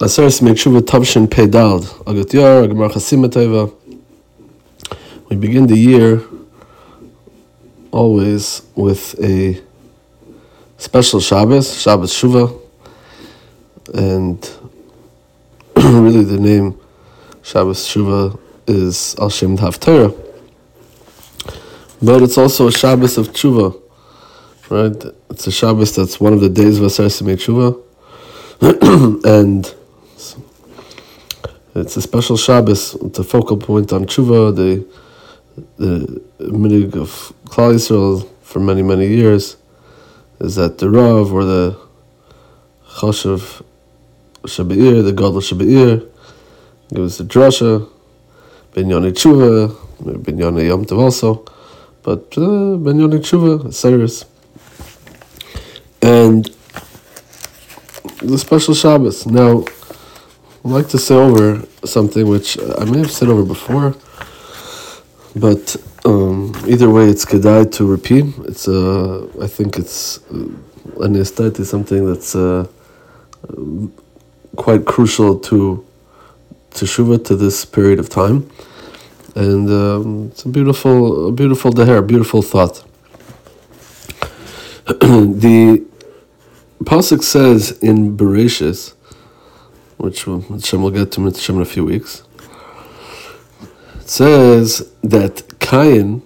Aseres Mekshuva Tavshin Pedal, Agat Yor, Agamar Chasimateva. We begin the year always with a special Shabbos, Shabbos Shuva, and really the name Shabbos Shuva is Al Shem. But it's also a Shabbos of Tshuva, right? It's a Shabbos that's one of the days of Aseres Mekshuva. and it's a special Shabbos. It's a focal point on tshuva, the the minig of Klal Yisrael for many many years is that the Rav or the Choshev Shabir, the Gadol Shabir, gives the drasha, Ben Yonei Tshuva, Ben Yonei Yom Tov also, but uh, Ben Yonei Tshuva, Cyrus. And the special Shabbos. Now, I'd like to say over something which I may have said over before, but um, either way, it's kedai to repeat. It's uh, I think it's uh, an is something that's uh, quite crucial to to shuva to this period of time, and um, it's a beautiful, a beautiful deher, beautiful thought. the pasuk says in Bereshis which Hashem will get to Mitzvah in a few weeks. It says that Cain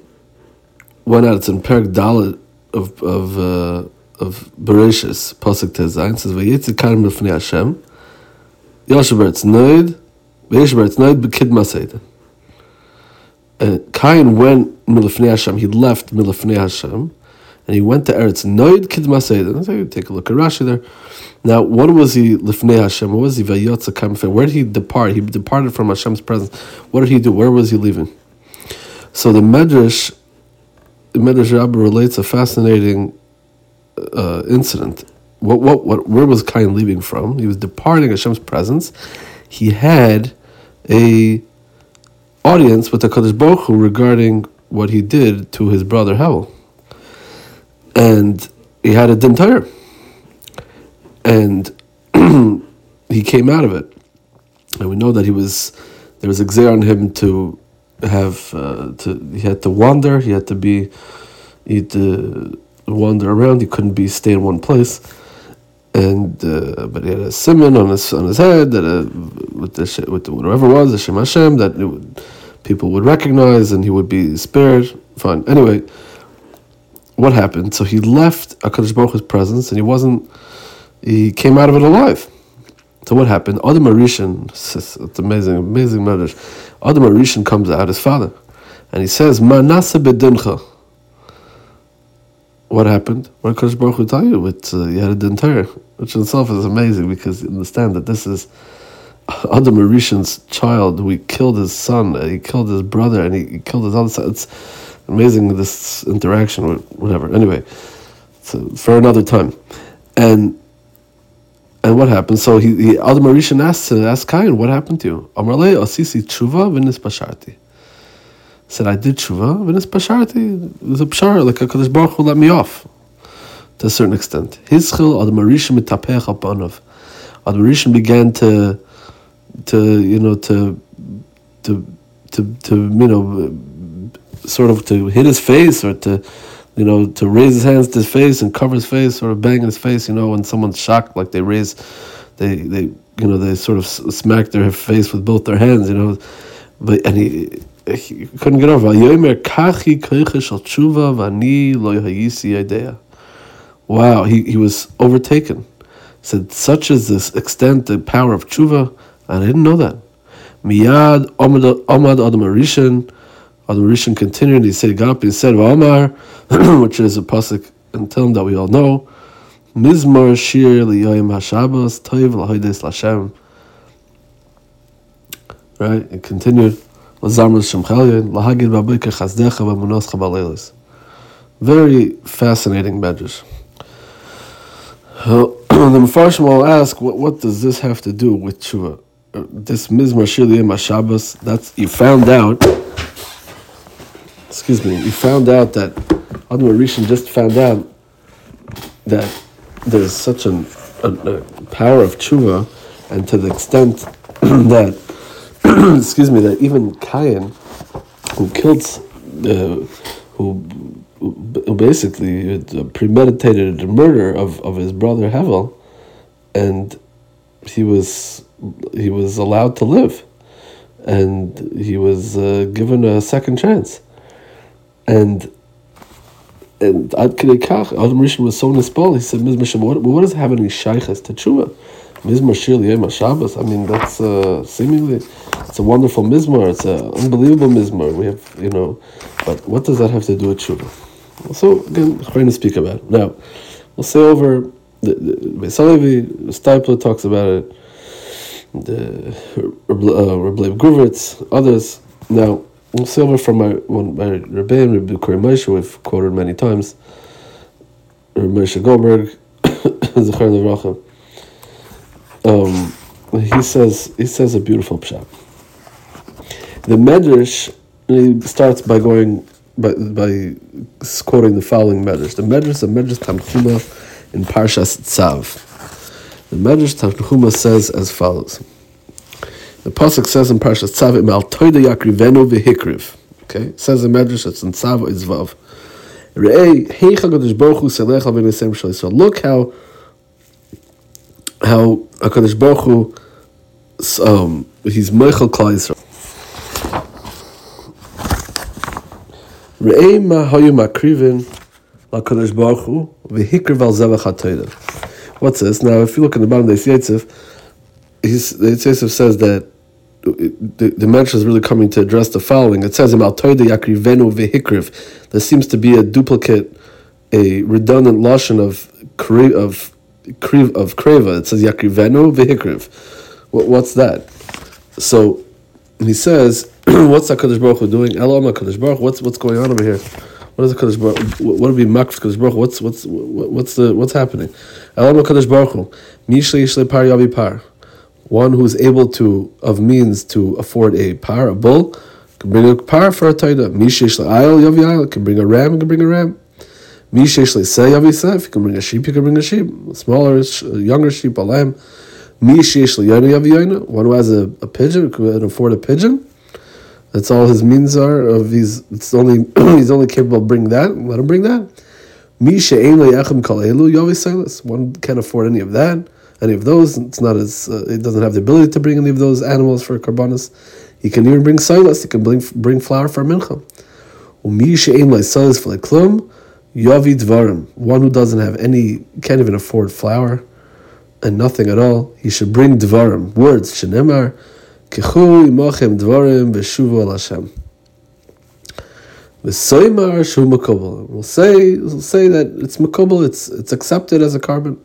went out. It's in Perak Dalit of of uh, of Bereshis Pasuk Tezayin. says Vayitzi Cain b'fnei Hashem. Yosheber Tznoid. Vayisheber Tznoid b'kid Maseidah. And Cain went milafnei Hashem. He left milafnei Hashem, and he went to Eretz Noid Kid Maseidah. Take a look at Rashi there. Now, what was he lifnei Hashem? What was he vayotza kamfe? Where did he depart? He departed from Hashem's presence. What did he do? Where was he leaving? So the Medrash, the Medrash Rabbah relates a fascinating uh, incident. What, what, what, where was Cain leaving from? He was departing Hashem's presence. He had a audience with the Kadosh Baruch Hu regarding what he did to his brother Hevel. And he had a dentire and he came out of it. And we know that he was there was a on him to have uh, to he had to wander. He had to be he had to wander around. He couldn't be stay in one place. And uh, but he had a simon on his on his head that uh, with the with whatever it was the Shem Hashem that would, people would recognize and he would be spared. Fine. Anyway, what happened? So he left Hakadosh Baruch Hu's presence and he wasn't he came out of it alive. So what happened? Adam Arishan, it's amazing, amazing murder. Adam Arishan comes out, his father, and he says, Manasa bedincha. What happened? What Kosh Baruch Hu tell you? With, uh, you had a dentire, which in itself is amazing because you understand that this is Adam Arishan's child We killed his son, uh, he killed his brother, and he, he killed his other son. It's amazing this interaction, with whatever. Anyway, so for another time. And and what happened? So he, he Adam Arishan asked, asked Cain, what happened to you? Amarle asisi tshuva v'nis pasharti. Said, I did tshuva v'nis pasharti. It was a pshar, like Baruch Hu let me off. To a certain extent. Hizchil Adam Arishan mitapech apanav. Adam began to, to, you know, to, to, to, to, you know, sort of to hit his face or to you know, to raise his hands to his face and cover his face, or bang his face, you know, when someone's shocked, like they raise, they, they, you know, they sort of smack their face with both their hands, you know, but and he, he couldn't get over. Wow, he, he was overtaken. He said, such is this extent, the power of tshuva, I didn't know that. Miyad Omad Adam Arishan, Adam Rishon continued, he said, got up and said, V'amar, which is a pasuk in Tehillim that we all know, Mizmar Shir Liyoyim HaShabbos Toiv L'Hoides Lashem. Right, it continued, L'Zamr Shem Chalyon, L'Hagid Ba'Bika Chazdecha V'Munos Chabalelis. Very fascinating medrash. the Mepharshim will ask, what, what does this have to do with tshuva? Uh, this Mizmar Shir Liyoyim HaShabbos, that's, you found out excuse me, you found out that Adam Rishon just found out that there's such an, a, a power of tshuva and to the extent that, excuse me, that even Cain, who killed, uh, who, who basically premeditated the murder of, of his brother Hevel, and he was he was allowed to live, and he was uh, given a second chance, and and Ad Kach, Adam Rishon was so nispal, he said, Mizmar what, what does it have to tshuva? Mizmar Shir Liyem Shabbos, I mean, that's uh, seemingly, it's a wonderful Mizmar, it's an unbelievable Mizmar, we have, you know, but what does that have to do with tshuva? So, again, going to speak about it. Now, we'll say over, the, the, Salevi, Steipler talks about it, the uh, Rabbi Gurvitz, others. Now, See from my one my Rebbein Rebbe Kuri Moshe we've quoted many times. Rebbe Moshe Goldberg, Zechar Levracha. Um, he says he says a beautiful pshat. The Medrash he starts by going by by quoting the following Medrash. The Medrash, the Medrash Tanchuma in Parshas Tzav. The Medrash Tanchuma says as follows. The pasuk says in Parashat Tzav, "Mal toida yakrivenu v'hikriv." Okay, it says in Medrash, it's in Tzav, it's Vav. Re'ei heicha Hakadosh Baruch Hu selech al v'nesem shal So look how how Hakadosh Baruch Hu um, he's Michael Klal Yisrael. Re'ei ma hayu makrivin Hakadosh Baruch Hu v'hikriv al zevach What's this? Now, if you look at the bottom of the Yitzhak, he's, the says that the, the Medrash is really coming to address the following. It says. There seems to be a duplicate, a redundant lashon of of of kreva. It says yakrivenu vehikriv. What, what's that? So he says, what's Hakadosh Baruch Hu doing? Elam Hakadosh Baruch. What's what's going on over here? What is the Kadosh Baruch? What would be Makf Kadosh Baruch? What's what's what's the what's happening? Elam Hakadosh Baruch Hu. Mishli Yishle Par Yavi Par one who is able to of means to afford a par, a bull, can bring a par for a taida. Mishesh la'ayil yavi ayil can bring a ram, can bring a ram. Mishesh le'seh yavi seh, if you can bring a sheep, you can bring a sheep. Smaller, younger sheep, a lamb. Mishesh le'yana yavi yana, one who has a, a pigeon, can afford a pigeon. That's all his means are of these. It's only he's only capable of bringing that. Let him bring that. Misha One can't afford any of that any of those. It's not as uh, it doesn't have the ability to bring any of those animals for karbanis. He can even bring silas. He can bring bring flour for mincha. One who doesn't have any, can't even afford flour, and nothing at all. He should bring dvarim words. Shenemar kechu imachem dvarim v'shuvu al. We'll say we'll say that it's makobel. It's it's accepted as a carbon.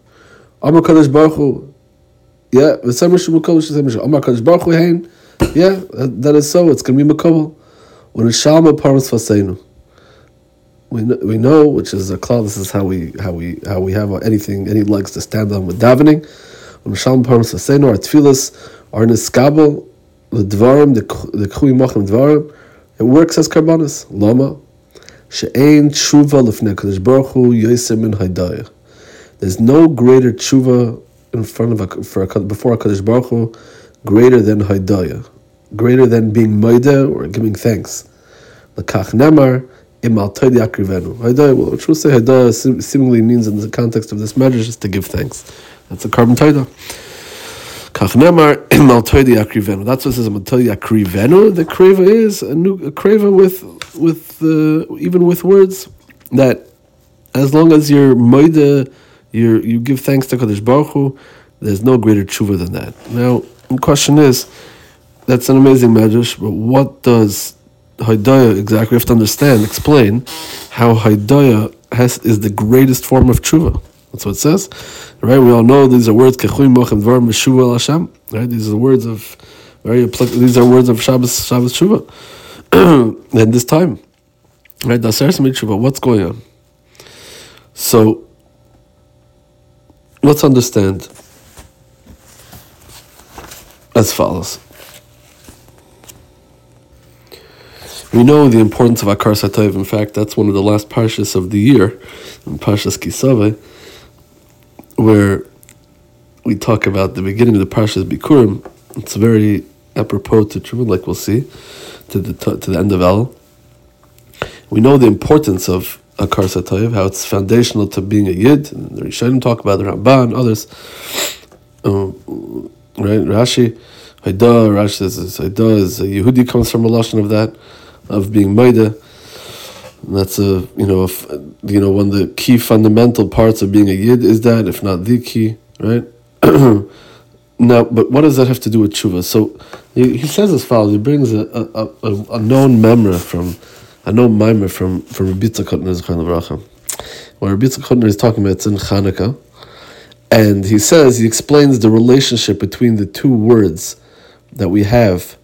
Amar Kadosh Baruch Hu. Yeah, v'semer shu mekabel shesem Amar Kadosh Baruch Hu hein. Yeah, that is so. It's going to be mekabel. When it's shalma paras faseinu. We know, we know, which is a cloud. This is how we how we how we have anything any legs to stand on with davening. When shalom paras faseinu, our tefillas our niskabel the dvarim the the khui machim dvarim. It works as karbanis. Lama she'ein tshuva lefnei Kadosh Baruch Hu yoser min haydayah. There's no greater tshuva in front of a, for a, before a Kadosh Baruch Hu, greater than Haidaya, greater than being Maida or giving thanks. Lakach Nemar, Imal Akrivenu. Haidaya, which will say Haidaya seemingly means in the context of this marriage is to give thanks. That's a carbon Taida. Kach Nemar, Imal Akrivenu. That's what it says, Imal Taidi Akrivenu. The Kreva is a new a Kreva with, with uh, even with words that as long as you're Maida, you you give thanks to Kadosh Baruch Hu, there's no greater tshuva than that. Now, the question is, that's an amazing medrash, but what does Haidaya exactly? We have to understand, explain how Haidaya has is the greatest form of tshuva. That's what it says, right? We all know these are words kechui mochem right? These are words of very these are words of Shabbos Shabbos tshuva. and this time, right? Tshuva. What's going on? So Let's understand as follows. We know the importance of Akar Satayv. In fact, that's one of the last parshas of the year, Parshas Ki Savo, where we talk about the beginning of the Parshas Bikurim, it's very apropos to Truma, like we'll see, to the to the end of El. We know the importance of Akar Satayev, how it's foundational to being a Yid. And the Rishonim talk about the Ramban, and others. Um, right, Rashi, Haida, Rashi says Haida is a Yehudi comes from a lashon of that, of being Maida. And That's a you know if, you know one of the key fundamental parts of being a yid is that if not the key right now but what does that have to do with tshuva so he, he says as follows he brings a a, a, a known memory from a know memory from from Rabbi Tzachotner where Rabbi Tzachotner is talking about it's in Chanukah and he says he explains the relationship between the two words that we have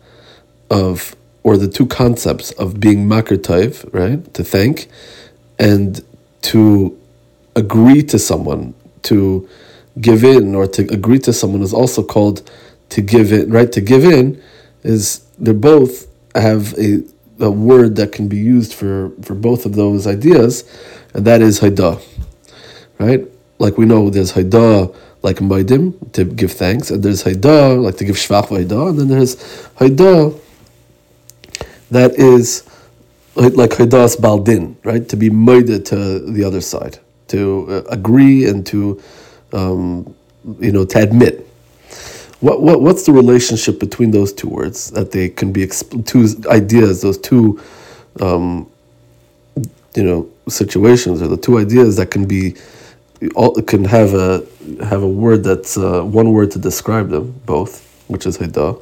of or the two concepts of being makar right, to thank, and to agree to someone, to give in or to agree to someone is also called to give in, right? To give in is they're both have a, a word that can be used for, for both of those ideas, and that is haida, right? Like we know there's haida like maidim, to give thanks, and there's haida, like to give shvach haida, and then there's haida that is like Haidas Baldin, right? To be moided to the other side, to uh, agree and to, um, you know, to admit. What, what what's the relationship between those two words that they can be exp- two ideas, those two, um, you know, situations or the two ideas that can be, all can have a have a word that's uh, one word to describe them both, which is Haidah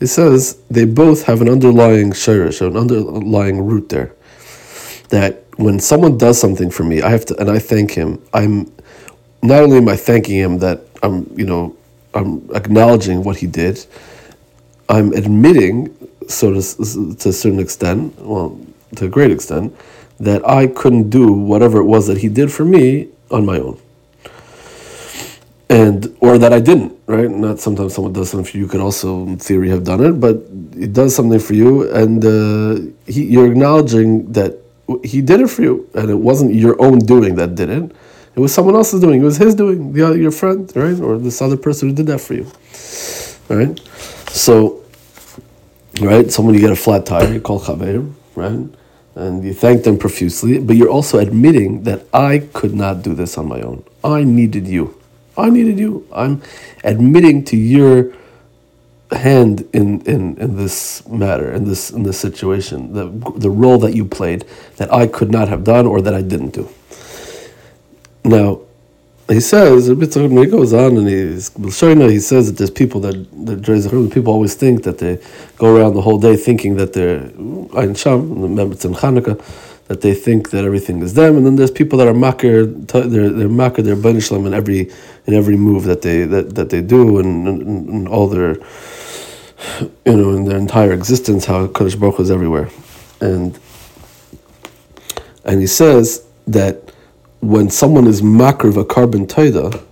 he says they both have an underlying shirish, an underlying root there. That when someone does something for me, I have to, and I thank him. I'm not only am I thanking him that I'm, you know, I'm acknowledging what he did. I'm admitting, so to, to a certain extent, well, to a great extent, that I couldn't do whatever it was that he did for me on my own and or that I didn't, right? Not sometimes someone does something for you. You could also, in theory, have done it, but it does something for you, and uh, he, you're acknowledging that he did it for you, and it wasn't your own doing that did it. It was someone else's doing. It was his doing. The your friend, right, or this other person who did that for you, right? So, right, someone you get a flat tire, you call chaver, right? And you thank them profusely, but you're also admitting that I could not do this on my own. I needed you I needed you. I'm admitting to your hand in, in, in this matter, in this in this situation, the the role that you played that I could not have done or that I didn't do. Now, he says a bit when he goes on and he's he says that there's people that that people always think that they go around the whole day thinking that they're remember it's in Hanukkah that they think that everything is them, and then there's people that are makir, they're they're makir, they're banishlam in every in every move that they that, that they do, and, and, and all their you know in their entire existence, how Kadosh Baruch is everywhere, and and he says that when someone is makir of a carbon taida,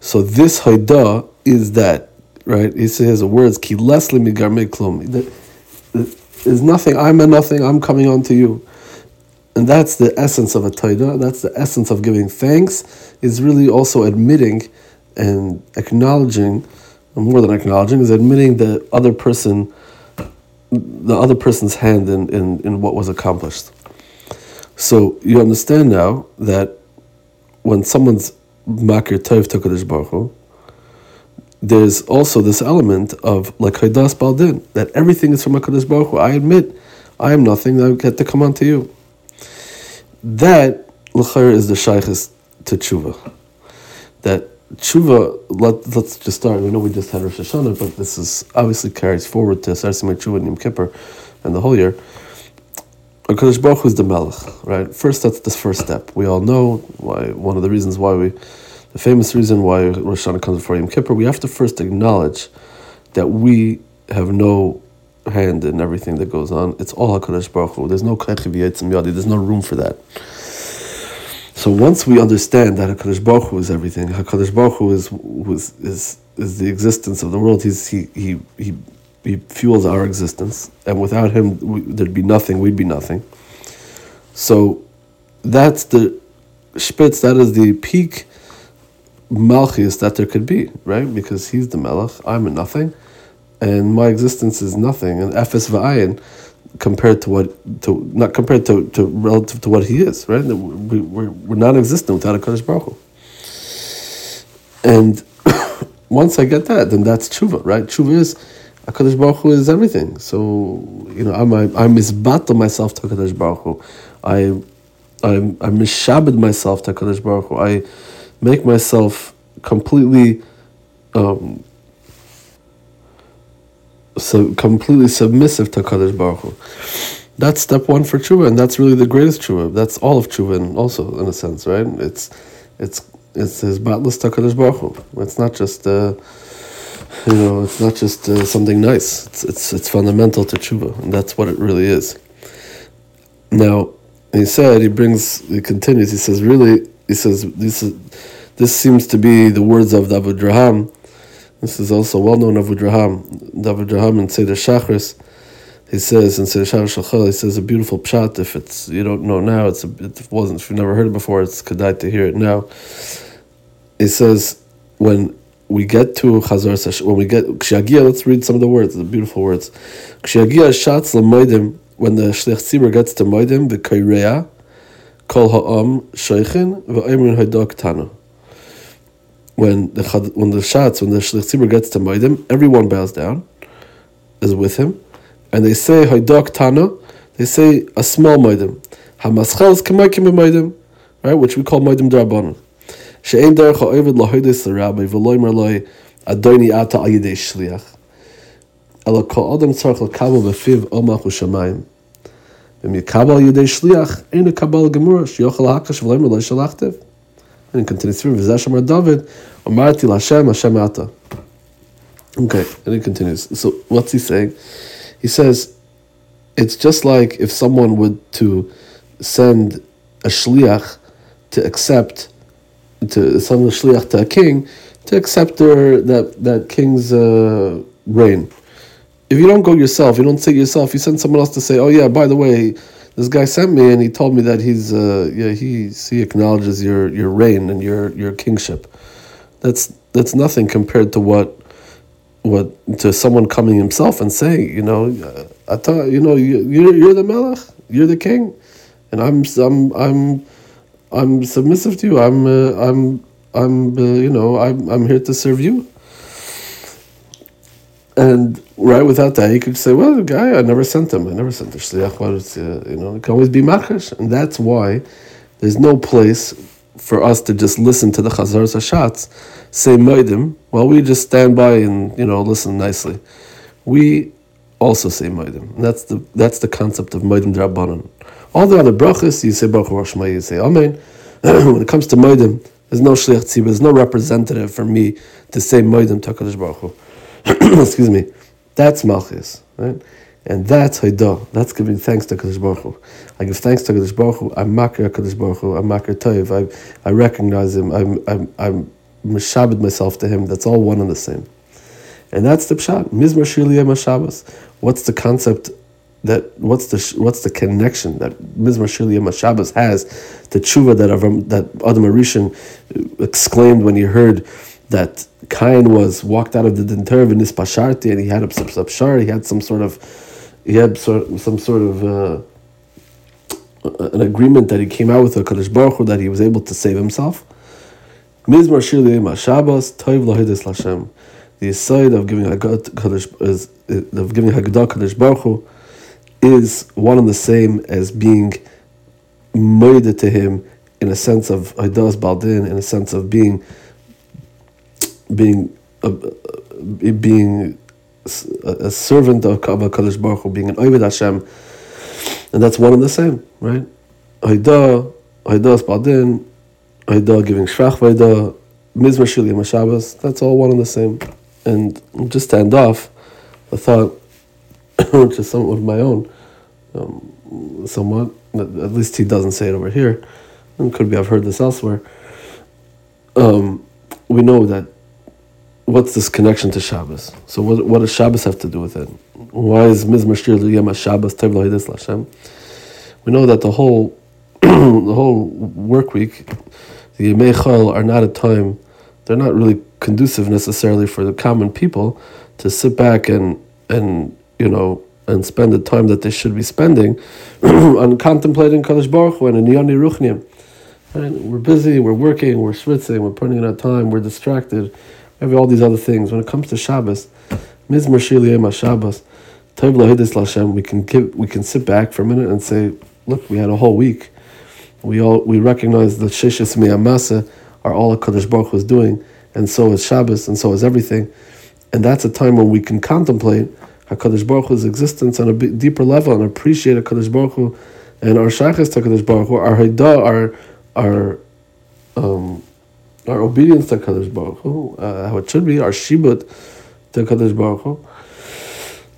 so this haida is that right. He says the words ki lesli migarme klum. There's nothing. I'm a nothing. I'm coming on to you and that's the essence of a taida. That's the essence of giving thanks. Is really also admitting and acknowledging, more than acknowledging, is admitting the other person, the other person's hand in, in, in what was accomplished. So you understand now that when someone's makir toiv to Kadosh Baruch Hu, there's also this element of like Haidas Baldin, that everything is from HaKadosh Baruch Hu. I admit, I am nothing, I get to come unto you. That l'chayr is the shaykhis to tshuva. That tshuva. Let, let's just start. We know we just had Rosh Hashanah, but this is obviously carries forward to Sarsimei Tshuva and Yom Kippur and the whole year. Hakadosh Baruch Hu is the Melech, right? First, that's the first step. We all know why. One of the reasons why we, the famous reason why Rosh Hashanah comes before Yom Kippur, we have to first acknowledge that we have no hand in everything that goes on. It's all Hakadosh Baruch Hu. There's no Yadi. There's no room for that. So once we understand that Hakadosh Baruch Hu is everything, Hakadosh Baruch Hu is is is, is the existence of the world. He's he he he, he fuels our existence, and without him, we, there'd be nothing. We'd be nothing. So that's the spitz. That is the peak malchus that there could be, right? Because he's the melech, I'm a nothing, and my existence is nothing, and efes v'ayin compared to what to not compared to, to relative to what he is, right? We, we're, we're non-existent without a Kaddish Baruch. And once I get that, then that's tshuva, right? Tshuva is Hakadosh Baruch Hu is everything. So you know, I'm I'm misbattle myself to Hakadosh Baruch Hu. I I'm I'm mishabed myself to Hakadosh Baruch Hu. I make myself completely. Um, so completely submissive to Kadosh Baruch Hu. That's step one for tshuva, and that's really the greatest tshuva. That's all of tshuva, also in a sense, right? It's it's it's his batless to Kadosh Baruch Hu. It's not just. Uh, you know, it's not just uh, something nice. It's, it's it's fundamental to tshuva, and that's what it really is. Now, he said he brings he continues. He says, really, he says this is this seems to be the words of Avudraham. This is also well known of Raham. Avudraham in Seder Shachris. He says in Seder Shachris Shachal, he says a beautiful pshat. If it's you don't know now, it's a, it wasn't. If you've never heard it before, it's kedai to hear it now. He says when we get to Chazar Sash, when we get Kshagia, let's read some of the words, the beautiful words. Kshagia Shatz Lamoidim, when the Shliach Tzibur gets to Moidim, the Kairea, Kol Ha'am Sheikhin, V'Aimrin Haidok Tana. When the when the Shatz, when the Shliach Tzibur gets to Moidim, everyone bows down, is with him, and they say Haidok Tana, they say a small Moidim. Hamaschel is Kamaikim Moidim, right, which we call Moidim Darbanan. She'ein derech ha'ovid lahoidis l'rabbi v'loimer loi adoni shliach. Ela kol adam tzarech l'kabel omach u'shamayim. V'mi kabel yidei shliach, ein kabel gemura she'yochel ha'akash v'loimer loi shalachtev. And it continues through, v'zeh shamar David, omarti l'Hashem, Hashem ata. Okay, and it continues. So what's he saying? He says, it's just like if someone would to send a shliach to accept to some shliach to a king to accept their, that that king's uh, reign. If you don't go yourself, you don't say yourself. You send someone else to say, "Oh yeah, by the way, this guy sent me and he told me that he's uh, yeah he he acknowledges your your reign and your your kingship." That's that's nothing compared to what what to someone coming himself and saying, you know, I thought you know you you're, you're the melech, you're the king, and I'm I'm I'm I'm submissive to you. I'm uh, I'm I'm uh, you know I'm I'm here to serve you. And right without that, you could say, well, the guy, I never sent him. I never sent the shliach. Uh, you know, it can always be marchesh, and that's why there's no place for us to just listen to the chazar hashatz say moedim while we just stand by and you know listen nicely. We also say moedim. That's the that's the concept of moedim drabanan. All the other brachas, you say Baruch Rosh you say Amen. when it comes to Moedim, there's no Shliach Tzibur, there's no representative for me to say Moedim to Baruch. Excuse me. That's Malchus, right? And that's Haidah. That's giving thanks to HaKadosh Baruch Hu. I give thanks to HaKadosh Baruch Hu. I'm Makir HaKadosh Baruch Hu. I'm Makir Toiv. I, I recognize him. I'm, I'm, I'm Meshabed myself to him. That's all one and the same. And that's the Pshat. Mizmar Shir Shabbos. What's the concept that what's the what's the connection that Mizmar Shir Yom Shabbos has to tshuva that Avram, that Adam Arishan exclaimed when he heard that Cain was walked out of the Dinter in Nispasharti and he had a psapshar, he had some sort of he had sort, some sort of uh, an agreement that he came out with a Kadosh Baruch Hu that he was able to save himself. Mizmar Shir Yom Shabbos Toiv Lohidis Lashem. The side of giving Haggadah is of giving Haggadah Kadosh Baruch Hu is one and the same as being moida to him in a sense of Haidas Baldin, in a sense of being being uh, being a, servant of Kavah Kadosh Baruch being an Ovid Hashem, and that's one and the same, right? Haidah, Haidas Baldin, Haidah giving Shvach Haidah, Mizmar Shili Shabbos, that's all one and the same. And just to end off, I thought, which is somewhat of my own, um, somewhat. At least he doesn't say it over here. And could be I've heard this elsewhere. Um, we know that what's this connection to Shabbos? So what, what does Shabbos have to do with it? Why is Mizmar Shir Yom Shabbos Tev Lashem? We know that the whole the whole work week, the Yemei Chol are not a time they're not really conducive necessarily for the common people to sit back and and you know and spend the time that they should be spending on contemplating Kadosh Baruch Hu and in Yoni Ruchnim. And we're busy, we're working, we're schwitzing, we're putting in our time, we're distracted. We have all these other things. When it comes to Shabbos, Mizmor Shiliyem Shabbos, Tov Lahidis Lashem, we can give, we can sit back for a minute and say, look, we had a whole week. We all we recognize that Sheshis Miyamasa are all Kadosh Baruch is doing, and so is Shabbos, and so is everything. And that's a time when we can contemplate HaKadosh Baruch Hu's existence on a deeper level and appreciate HaKadosh Baruch Hu and our Shachas to HaKadosh Baruch Hu, our Haidah, our, our, um, our obedience to HaKadosh Baruch Hu, uh, how it should be, our Shibut to HaKadosh Baruch Hu,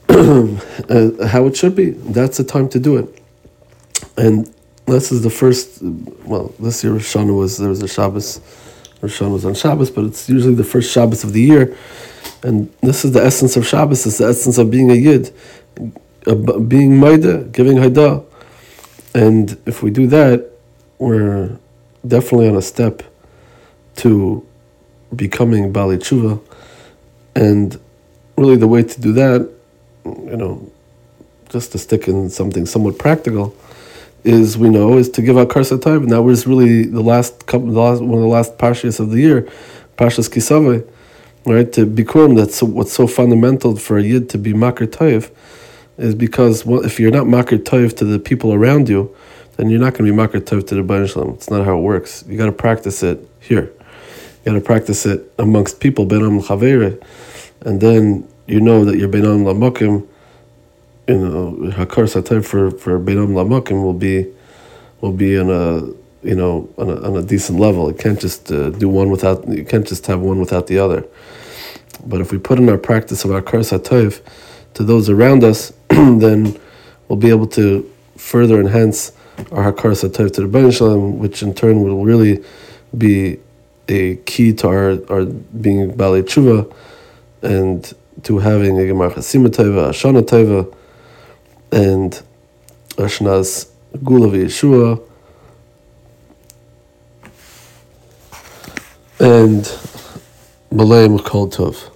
uh, how it should be. That's the time to do it. And this is the first, well, this year Rosh was, there was a Shabbos, Rosh was on Shabbos, but it's usually the first Shabbos of the year. And this is the essence of Shabbos, it's the essence of being a Yid, being Maida, giving Haidah. And if we do that, we're definitely on a step to becoming Bali Tshuva. And really, the way to do that, you know, just to stick in something somewhat practical, is we know is to give out Karsa Taib. Now was really the last couple, the last, one of the last parshas of the year, Parshas Kisaveh, right? To bikurim, that's what's so fundamental for a yid to be makar Taib, is because well, if you're not makar Taib to the people around you, then you're not going to be makar Taib to the Baruch Shalom. It's not how it works. You got to practice it here. You got to practice it amongst people, benam chavere, and then you know that you're benam lamokim you know, Hakar Satay for for Beinam Lamakim will be will be in a you know on a, on a decent level. It can't just uh, do one without you can't just have one without the other. But if we put in our practice of our Satoiv to those around us, then we'll be able to further enhance our Hakar Satoiv to the Ben Shalom, which in turn will really be a key to our, our being Bali Tshuva and to having a Gemar Chasima Teva, Ashana Teva, and Ashnas Gula Yeshua and Malay Makol Tov.